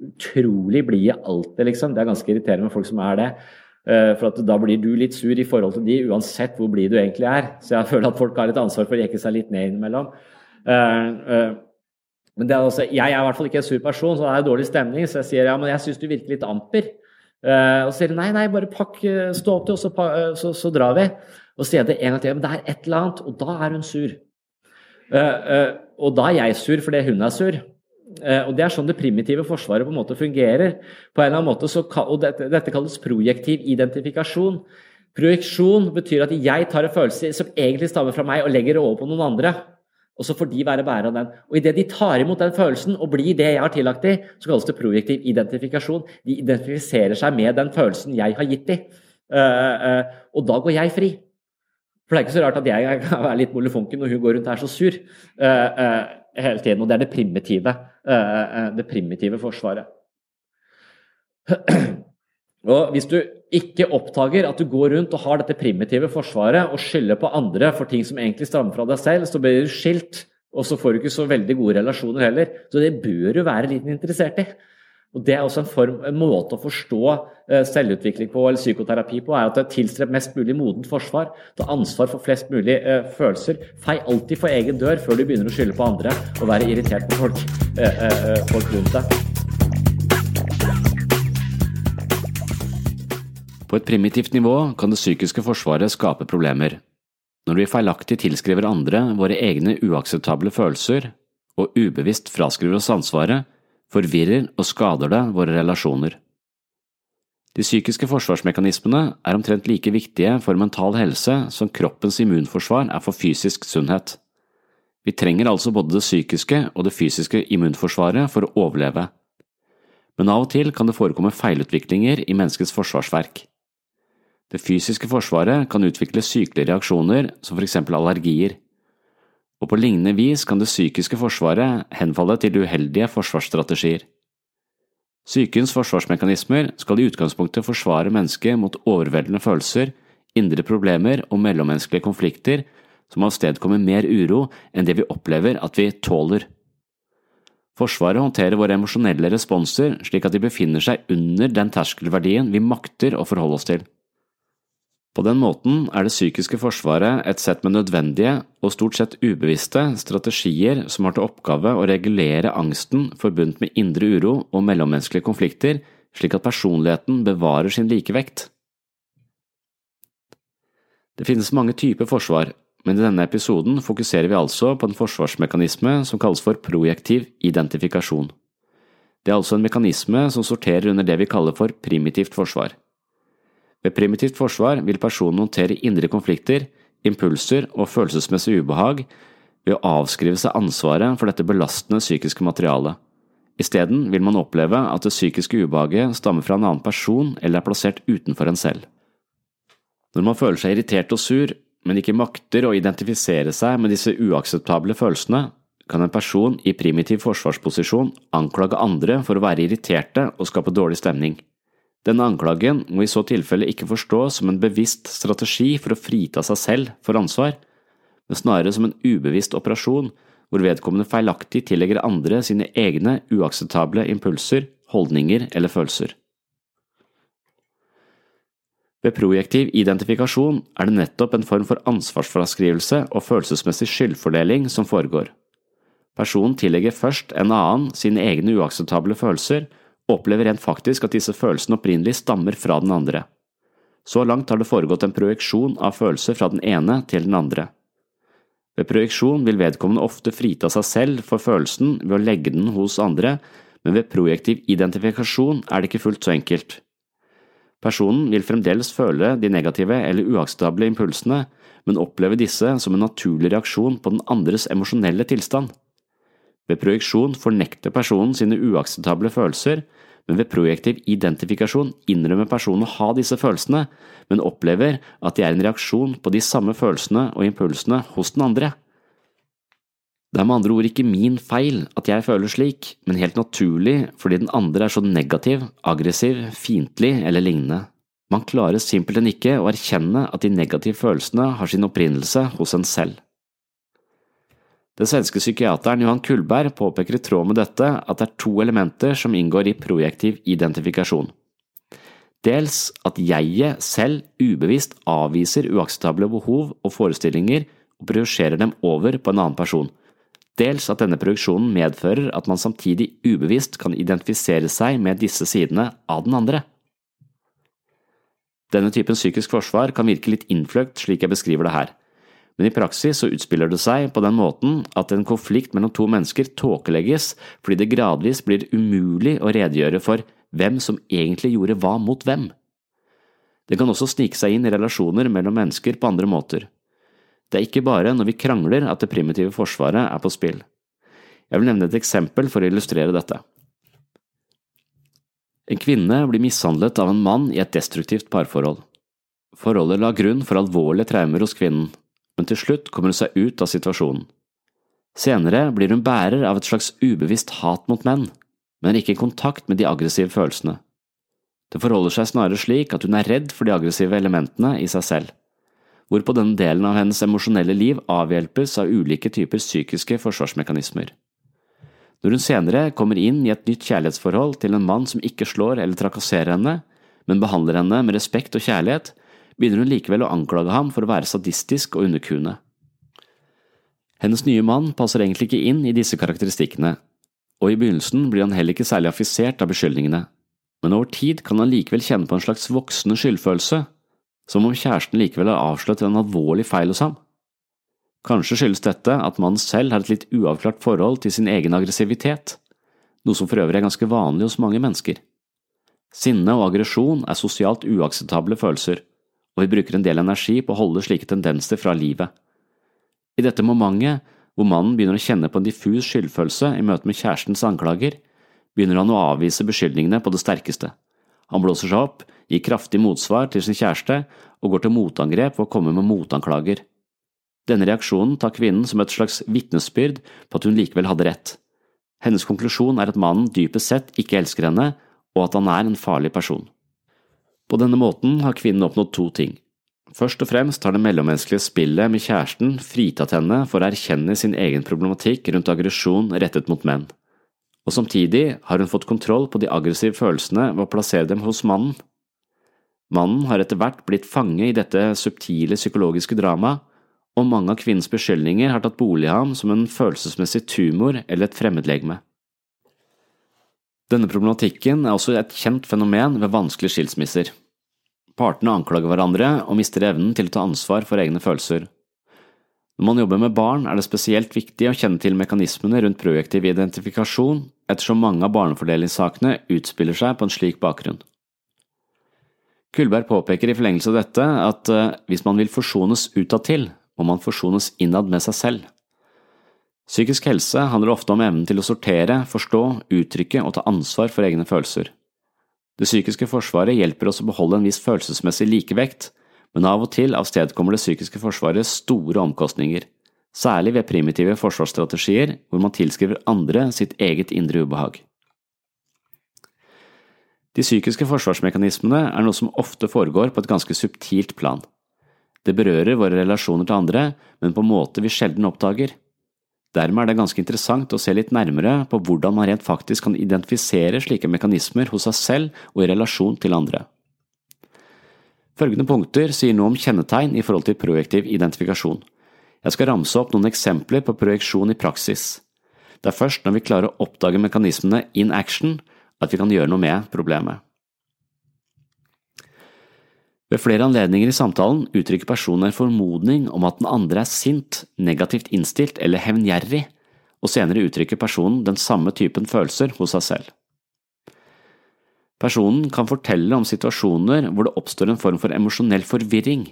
utrolig blide alltid, liksom. Det er ganske irriterende med folk som er det. Uh, for da blir du litt sur i forhold til de, uansett hvor blid du egentlig er. Så jeg føler at folk har et ansvar for å jekke seg litt ned innimellom. men det er også, jeg er i hvert fall ikke en sur person, så det er dårlig stemning. Så jeg sier ja, men jeg syns du virker litt amper. og så sier hun nei, nei, bare pakk, stå opp til, og så, så, så drar vi. Og sier det en gang til, men det er et eller annet, og da er hun sur. Uh, uh, og da er jeg sur fordi hun er sur. Uh, og Det er sånn det primitive forsvaret på en måte fungerer. På en eller annen måte så, og dette, dette kalles projektiv identifikasjon. Projeksjon betyr at jeg tar en følelse som egentlig stammer fra meg, og legger det over på noen andre. Og så får de være bærer av den. Og idet de tar imot den følelsen og blir det jeg har tillagt dem, så kalles det projektiv identifikasjon. De identifiserer seg med den følelsen jeg har gitt dem. og da går jeg fri. For det er ikke så rart at jeg kan være litt molefonken når hun går rundt her så sur uh, uh, hele tiden. Og det er det primitive, uh, det primitive forsvaret. Og hvis du ikke oppdager at du går rundt og har dette primitive forsvaret og skylder på andre for ting som egentlig stammer fra deg selv, så blir du skilt, og så får du ikke så veldig gode relasjoner heller. Så det bør du være litt interessert i. Og Det er også en, form, en måte å forstå eh, selvutvikling på, eller psykoterapi på, er at det tilstreber mest mulig modent forsvar. Ta ansvar for flest mulig eh, følelser. Fei alltid for egen dør før du begynner å skylde på andre og være irritert på folk, eh, eh, eh folk rundt deg. På et primitivt nivå kan det psykiske forsvaret skape problemer. Når vi feilaktig tilskriver andre våre egne uakseptable følelser, og ubevisst fraskriver oss ansvaret, forvirrer og skader det våre relasjoner. De psykiske forsvarsmekanismene er omtrent like viktige for mental helse som kroppens immunforsvar er for fysisk sunnhet. Vi trenger altså både det psykiske og det fysiske immunforsvaret for å overleve. Men av og til kan det forekomme feilutviklinger i menneskets forsvarsverk. Det fysiske forsvaret kan utvikle sykelige reaksjoner som for eksempel allergier og på lignende vis kan det psykiske forsvaret henfalle til uheldige forsvarsstrategier. Psykens forsvarsmekanismer skal i utgangspunktet forsvare mennesket mot overveldende følelser, indre problemer og mellommenneskelige konflikter som avstedkommer mer uro enn det vi opplever at vi tåler. Forsvaret håndterer våre emosjonelle responser slik at de befinner seg under den terskelverdien vi makter å forholde oss til. På den måten er det psykiske forsvaret et sett med nødvendige og stort sett ubevisste strategier som har til oppgave å regulere angsten forbundet med indre uro og mellommenneskelige konflikter, slik at personligheten bevarer sin likevekt. Det finnes mange typer forsvar, men i denne episoden fokuserer vi altså på en forsvarsmekanisme som kalles for projektiv identifikasjon. Det er altså en mekanisme som sorterer under det vi kaller for primitivt forsvar. Ved primitivt forsvar vil personen håndtere indre konflikter, impulser og følelsesmessig ubehag ved å avskrive seg ansvaret for dette belastende psykiske materialet. Isteden vil man oppleve at det psykiske ubehaget stammer fra en annen person eller er plassert utenfor en selv. Når man føler seg irritert og sur, men ikke makter å identifisere seg med disse uakseptable følelsene, kan en person i primitiv forsvarsposisjon anklage andre for å være irriterte og skape dårlig stemning. Denne anklagen må i så tilfelle ikke forstås som en bevisst strategi for å frita seg selv for ansvar, men snarere som en ubevisst operasjon hvor vedkommende feilaktig tillegger andre sine egne uakseptable impulser, holdninger eller følelser. Ved projektiv identifikasjon er det nettopp en form for ansvarsfraskrivelse og følelsesmessig skyldfordeling som foregår. Personen tillegger først en annen sine egne uakseptable følelser opplever rent faktisk at disse følelsene opprinnelig stammer fra den andre. Så langt har det foregått en projeksjon av følelser fra den ene til den andre. Ved projeksjon vil vedkommende ofte frita seg selv for følelsen ved å legge den hos andre, men ved projektiv identifikasjon er det ikke fullt så enkelt. Personen vil fremdeles føle de negative eller uakseptable impulsene, men oppleve disse som en naturlig reaksjon på den andres emosjonelle tilstand. Ved projeksjon fornekter personen sine uakseptable følelser, men ved projektiv identifikasjon innrømmer personen å ha disse følelsene, men opplever at de er en reaksjon på de samme følelsene og impulsene hos den andre. Det er med andre ord ikke min feil at jeg føler slik, men helt naturlig fordi den andre er så negativ, aggressiv, fiendtlig eller lignende. Man klarer simpelthen ikke å erkjenne at de negative følelsene har sin opprinnelse hos en selv. Den svenske psykiateren Johan Kullberg påpeker i tråd med dette at det er to elementer som inngår i projektiv identifikasjon. Dels at jeget selv ubevisst avviser uakseptable behov og forestillinger og projiserer dem over på en annen person. Dels at denne projeksjonen medfører at man samtidig ubevisst kan identifisere seg med disse sidene av den andre. Denne typen psykisk forsvar kan virke litt innfløkt slik jeg beskriver det her men i praksis så utspiller det seg på den måten at en konflikt mellom to mennesker tåkelegges fordi det gradvis blir umulig å redegjøre for hvem som egentlig gjorde hva mot hvem. Det kan også snike seg inn i relasjoner mellom mennesker på andre måter. Det er ikke bare når vi krangler at det primitive forsvaret er på spill. Jeg vil nevne et eksempel for å illustrere dette. En kvinne blir mishandlet av en mann i et destruktivt parforhold. Forholdet la grunn for alvorlige traumer hos kvinnen, men til slutt kommer hun seg ut av situasjonen. Senere blir hun bærer av et slags ubevisst hat mot menn, men er ikke i kontakt med de aggressive følelsene. Det forholder seg snarere slik at hun er redd for de aggressive elementene i seg selv, hvorpå denne delen av hennes emosjonelle liv avhjelpes av ulike typer psykiske forsvarsmekanismer. Når hun senere kommer inn i et nytt kjærlighetsforhold til en mann som ikke slår eller trakasserer henne, men behandler henne med respekt og kjærlighet, begynner hun likevel å anklage ham for å være sadistisk og underkuende. Hennes nye mann passer egentlig ikke inn i disse karakteristikkene, og i begynnelsen blir han heller ikke særlig affisert av beskyldningene, men over tid kan han likevel kjenne på en slags voksende skyldfølelse, som om kjæresten likevel har avslørt en alvorlig feil hos ham. Kanskje skyldes dette at mannen selv har et litt uavklart forhold til sin egen aggressivitet, noe som for øvrig er ganske vanlig hos mange mennesker. Sinne og aggresjon er sosialt uakseptable følelser, og vi bruker en del energi på å holde slike tendenser fra livet. I dette momentet, hvor mannen begynner å kjenne på en diffus skyldfølelse i møte med kjærestens anklager, begynner han å avvise beskyldningene på det sterkeste. Han blåser seg opp, gir kraftig motsvar til sin kjæreste og går til motangrep ved å komme med motanklager. Denne reaksjonen tar kvinnen som et slags vitnesbyrd på at hun likevel hadde rett. Hennes konklusjon er at mannen dypest sett ikke elsker henne, og at han er en farlig person. På denne måten har kvinnen oppnådd to ting. Først og fremst har det mellommenneskelige spillet med kjæresten fritatt henne for å erkjenne sin egen problematikk rundt aggresjon rettet mot menn, og samtidig har hun fått kontroll på de aggressive følelsene ved å plassere dem hos mannen. Mannen har etter hvert blitt fange i dette subtile psykologiske dramaet, og mange av kvinnens beskyldninger har tatt bolig i ham som en følelsesmessig tumor eller et fremmedlegeme. Denne problematikken er også et kjent fenomen ved vanskelige skilsmisser. Partene anklager hverandre og mister evnen til å ta ansvar for egne følelser. Når man jobber med barn, er det spesielt viktig å kjenne til mekanismene rundt projektiv identifikasjon, ettersom mange av barnefordelingssakene utspiller seg på en slik bakgrunn. Kullberg påpeker i forlengelse av dette at eh, hvis man vil forsones utadtil, må man forsones innad med seg selv. Psykisk helse handler ofte om evnen til å sortere, forstå, uttrykke og ta ansvar for egne følelser. Det psykiske forsvaret hjelper oss å beholde en viss følelsesmessig likevekt, men av og til avstedkommer det psykiske forsvaret store omkostninger, særlig ved primitive forsvarsstrategier hvor man tilskriver andre sitt eget indre ubehag. De psykiske forsvarsmekanismene er noe som ofte foregår på et ganske subtilt plan. Det berører våre relasjoner til andre, men på en måte vi sjelden oppdager. Dermed er det ganske interessant å se litt nærmere på hvordan man rent faktisk kan identifisere slike mekanismer hos seg selv og i relasjon til andre. Følgende punkter sier noe om kjennetegn i forhold til projektiv identifikasjon. Jeg skal ramse opp noen eksempler på projeksjon i praksis. Det er først når vi klarer å oppdage mekanismene in action at vi kan gjøre noe med problemet. Ved flere anledninger i samtalen uttrykker personen en formodning om at den andre er sint, negativt innstilt eller hevngjerrig, og senere uttrykker personen den samme typen følelser hos seg selv. Personen kan fortelle om situasjoner hvor det oppstår en form for emosjonell forvirring.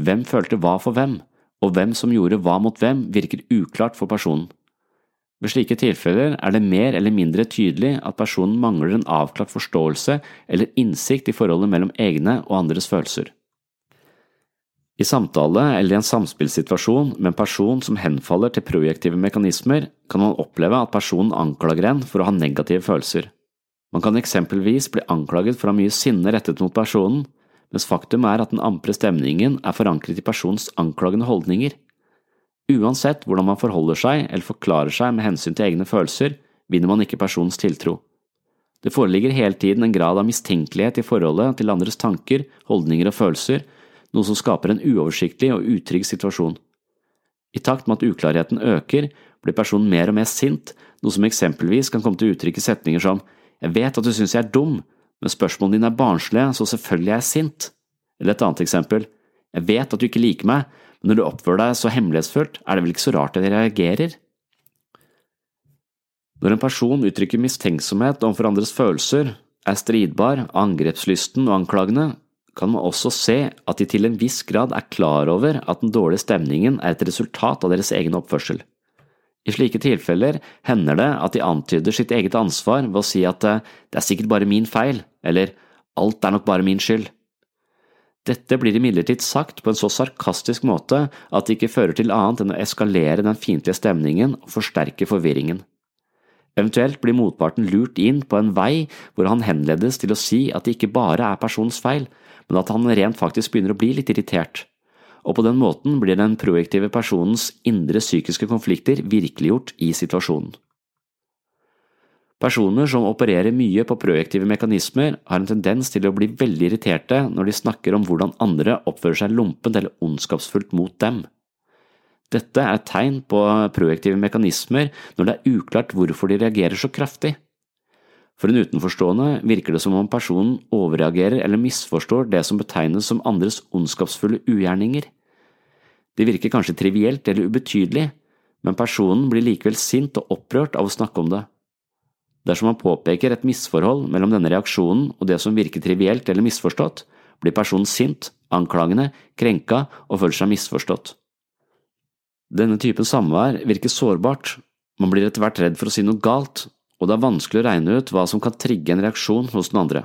Hvem følte hva for hvem, og hvem som gjorde hva mot hvem, virker uklart for personen. Ved slike tilfeller er det mer eller mindre tydelig at personen mangler en avklart forståelse eller innsikt i forholdet mellom egne og andres følelser. I samtale eller i en samspillssituasjon med en person som henfaller til projektive mekanismer, kan man oppleve at personen anklager en for å ha negative følelser. Man kan eksempelvis bli anklaget for å ha mye sinne rettet mot personen, mens faktum er at den ampre stemningen er forankret i personens anklagende holdninger. Uansett hvordan man forholder seg eller forklarer seg med hensyn til egne følelser, vinner man ikke personens tiltro. Det foreligger hele tiden en grad av mistenkelighet i forholdet til andres tanker, holdninger og følelser, noe som skaper en uoversiktlig og utrygg situasjon. I takt med at uklarheten øker, blir personen mer og mer sint, noe som eksempelvis kan komme til uttrykk i setninger som Jeg vet at du synes jeg er dum, men spørsmålene dine er barnslige, så selvfølgelig er jeg sint. Eller et annet eksempel Jeg vet at du ikke liker meg, men når du oppfører deg så hemmelighetsfullt, er det vel ikke så rart at de reagerer? Når en person uttrykker mistenksomhet overfor andres følelser, er stridbar, angrepslysten og anklagende, kan man også se at de til en viss grad er klar over at den dårlige stemningen er et resultat av deres egen oppførsel. I slike tilfeller hender det at de antyder sitt eget ansvar ved å si at det er sikkert bare min feil, eller alt er nok bare min skyld. Dette blir imidlertid sagt på en så sarkastisk måte at det ikke fører til annet enn å eskalere den fiendtlige stemningen og forsterke forvirringen. Eventuelt blir motparten lurt inn på en vei hvor han henledes til å si at det ikke bare er personens feil, men at han rent faktisk begynner å bli litt irritert, og på den måten blir den projektive personens indre psykiske konflikter virkeliggjort i situasjonen. Personer som opererer mye på projektive mekanismer, har en tendens til å bli veldig irriterte når de snakker om hvordan andre oppfører seg lompent eller ondskapsfullt mot dem. Dette er et tegn på projektive mekanismer når det er uklart hvorfor de reagerer så kraftig. For en utenforstående virker det som om personen overreagerer eller misforstår det som betegnes som andres ondskapsfulle ugjerninger. Det virker kanskje trivielt eller ubetydelig, men personen blir likevel sint og opprørt av å snakke om det. Dersom man påpeker et misforhold mellom denne reaksjonen og det som virker trivielt eller misforstått, blir personen sint, anklagende, krenka og føler seg misforstått. Denne typen samvær virker sårbart, man blir etter hvert redd for å si noe galt, og det er vanskelig å regne ut hva som kan trigge en reaksjon hos den andre.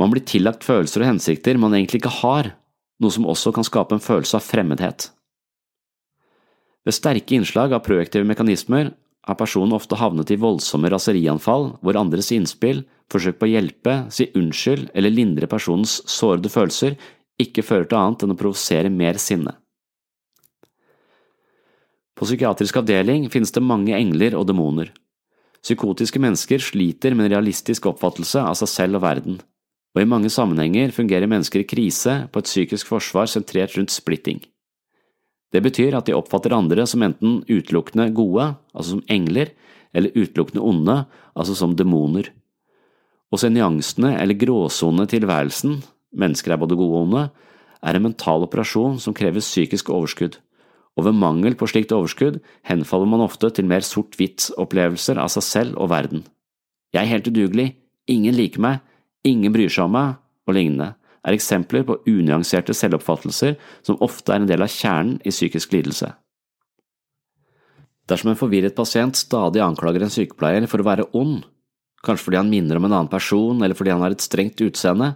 Man blir tillagt følelser og hensikter man egentlig ikke har, noe som også kan skape en følelse av fremmedhet. Ved sterke innslag av projektive mekanismer har personen ofte havnet i voldsomme raserianfall hvor andres innspill, forsøk på å hjelpe, si unnskyld eller lindre personens sårede følelser ikke fører til annet enn å provosere mer sinne. På psykiatrisk avdeling finnes det mange engler og demoner. Psykotiske mennesker sliter med en realistisk oppfattelse av seg selv og verden, og i mange sammenhenger fungerer mennesker i krise på et psykisk forsvar sentrert rundt splitting. Det betyr at de oppfatter andre som enten utelukkende gode, altså som engler, eller utelukkende onde, altså som demoner. Å se nyansene eller gråsonene i tilværelsen, mennesker er både gode og onde, er en mental operasjon som krever psykisk overskudd og ved mangel på slikt overskudd henfaller man ofte til mer sort-hvitt-opplevelser av seg selv og verden. Jeg er helt udugelig, ingen liker meg, ingen bryr seg om meg, og lignende, er eksempler på unyanserte selvoppfattelser som ofte er en del av kjernen i psykisk lidelse. Dersom en forvirret pasient stadig anklager en sykepleier for å være ond, kanskje fordi han minner om en annen person eller fordi han har et strengt utseende,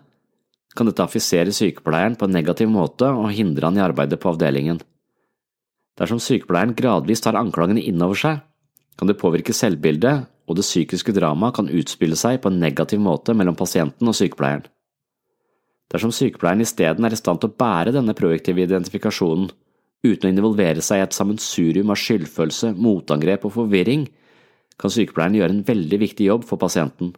kan dette affisere sykepleieren på en negativ måte og hindre han i arbeidet på avdelingen. Dersom sykepleieren gradvis tar anklagene innover seg, kan det påvirke selvbildet, og det psykiske dramaet kan utspille seg på en negativ måte mellom pasienten og sykepleieren. Dersom sykepleieren isteden er i stand til å bære denne projektive identifikasjonen, uten å involvere seg i et sammensurium av skyldfølelse, motangrep og forvirring, kan sykepleieren gjøre en veldig viktig jobb for pasienten.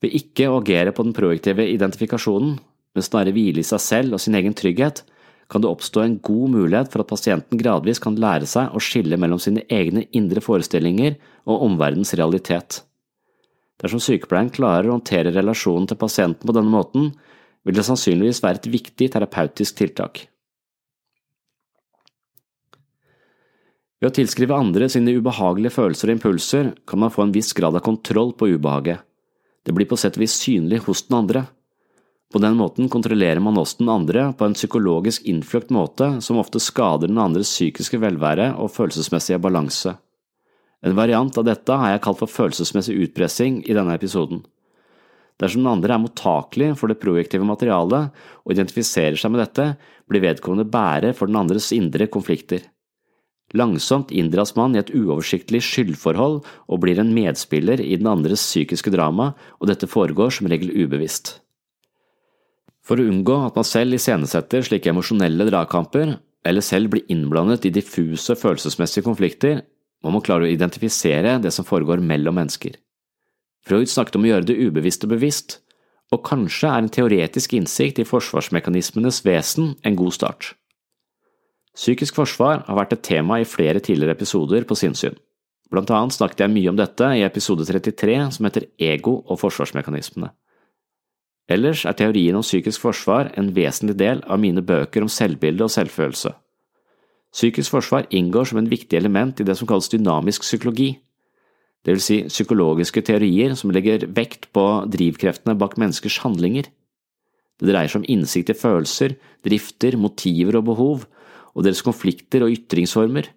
Ved ikke å agere på den projektive identifikasjonen, men snarere hvile i seg selv og sin egen trygghet, kan det oppstå en god mulighet for at pasienten gradvis kan lære seg å skille mellom sine egne indre forestillinger og omverdens realitet. Dersom sykepleieren klarer å håndtere relasjonen til pasienten på denne måten, vil det sannsynligvis være et viktig terapeutisk tiltak. Ved å tilskrive andre sine ubehagelige følelser og impulser kan man få en viss grad av kontroll på ubehaget. Det blir på sett og vis synlig hos den andre. På den måten kontrollerer man også den andre på en psykologisk innfløkt måte som ofte skader den andres psykiske velvære og følelsesmessige balanse. En variant av dette har jeg kalt for følelsesmessig utpressing i denne episoden. Dersom den andre er mottakelig for det projektive materialet og identifiserer seg med dette, blir vedkommende bærer for den andres indre konflikter. Langsomt inndras man i et uoversiktlig skyldforhold og blir en medspiller i den andres psykiske drama, og dette foregår som regel ubevisst. For å unngå at man selv iscenesetter slike emosjonelle dragkamper, eller selv blir innblandet i diffuse følelsesmessige konflikter, må man klare å identifisere det som foregår mellom mennesker. Freud snakket om å gjøre det ubevisste bevisst, og kanskje er en teoretisk innsikt i forsvarsmekanismenes vesen en god start. Psykisk forsvar har vært et tema i flere tidligere episoder på sinnssyn. Blant annet snakket jeg mye om dette i episode 33 som heter Ego og forsvarsmekanismene. Ellers er teorien om psykisk forsvar en vesentlig del av mine bøker om selvbilde og selvfølelse. Psykisk forsvar inngår som en viktig element i det som kalles dynamisk psykologi, det vil si psykologiske teorier som legger vekt på drivkreftene bak menneskers handlinger. Det dreier seg om innsikt i følelser, drifter, motiver og behov, og deres konflikter og ytringsformer.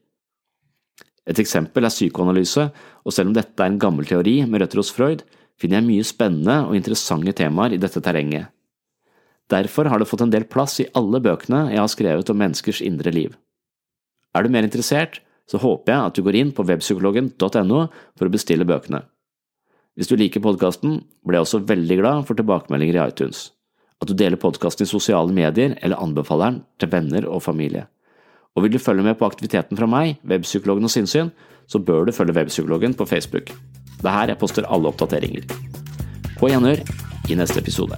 Et eksempel er psykoanalyse, og selv om dette er en gammel teori med røtter hos Freud, finner jeg mye spennende og interessante temaer i dette terrenget. Derfor har det fått en del plass i alle bøkene jeg har skrevet om menneskers indre liv. Er du mer interessert, så håper jeg at du går inn på webpsykologen.no for å bestille bøkene. Hvis du liker podkasten, blir jeg også veldig glad for tilbakemeldinger i iTunes, at du deler podkasten i sosiale medier eller anbefaler den til venner og familie. Og vil du følge med på aktiviteten fra meg, Webpsykologen og Sinnsyn, så bør du følge Webpsykologen på Facebook. Det er her jeg poster alle oppdateringer. På gjenhør i neste episode.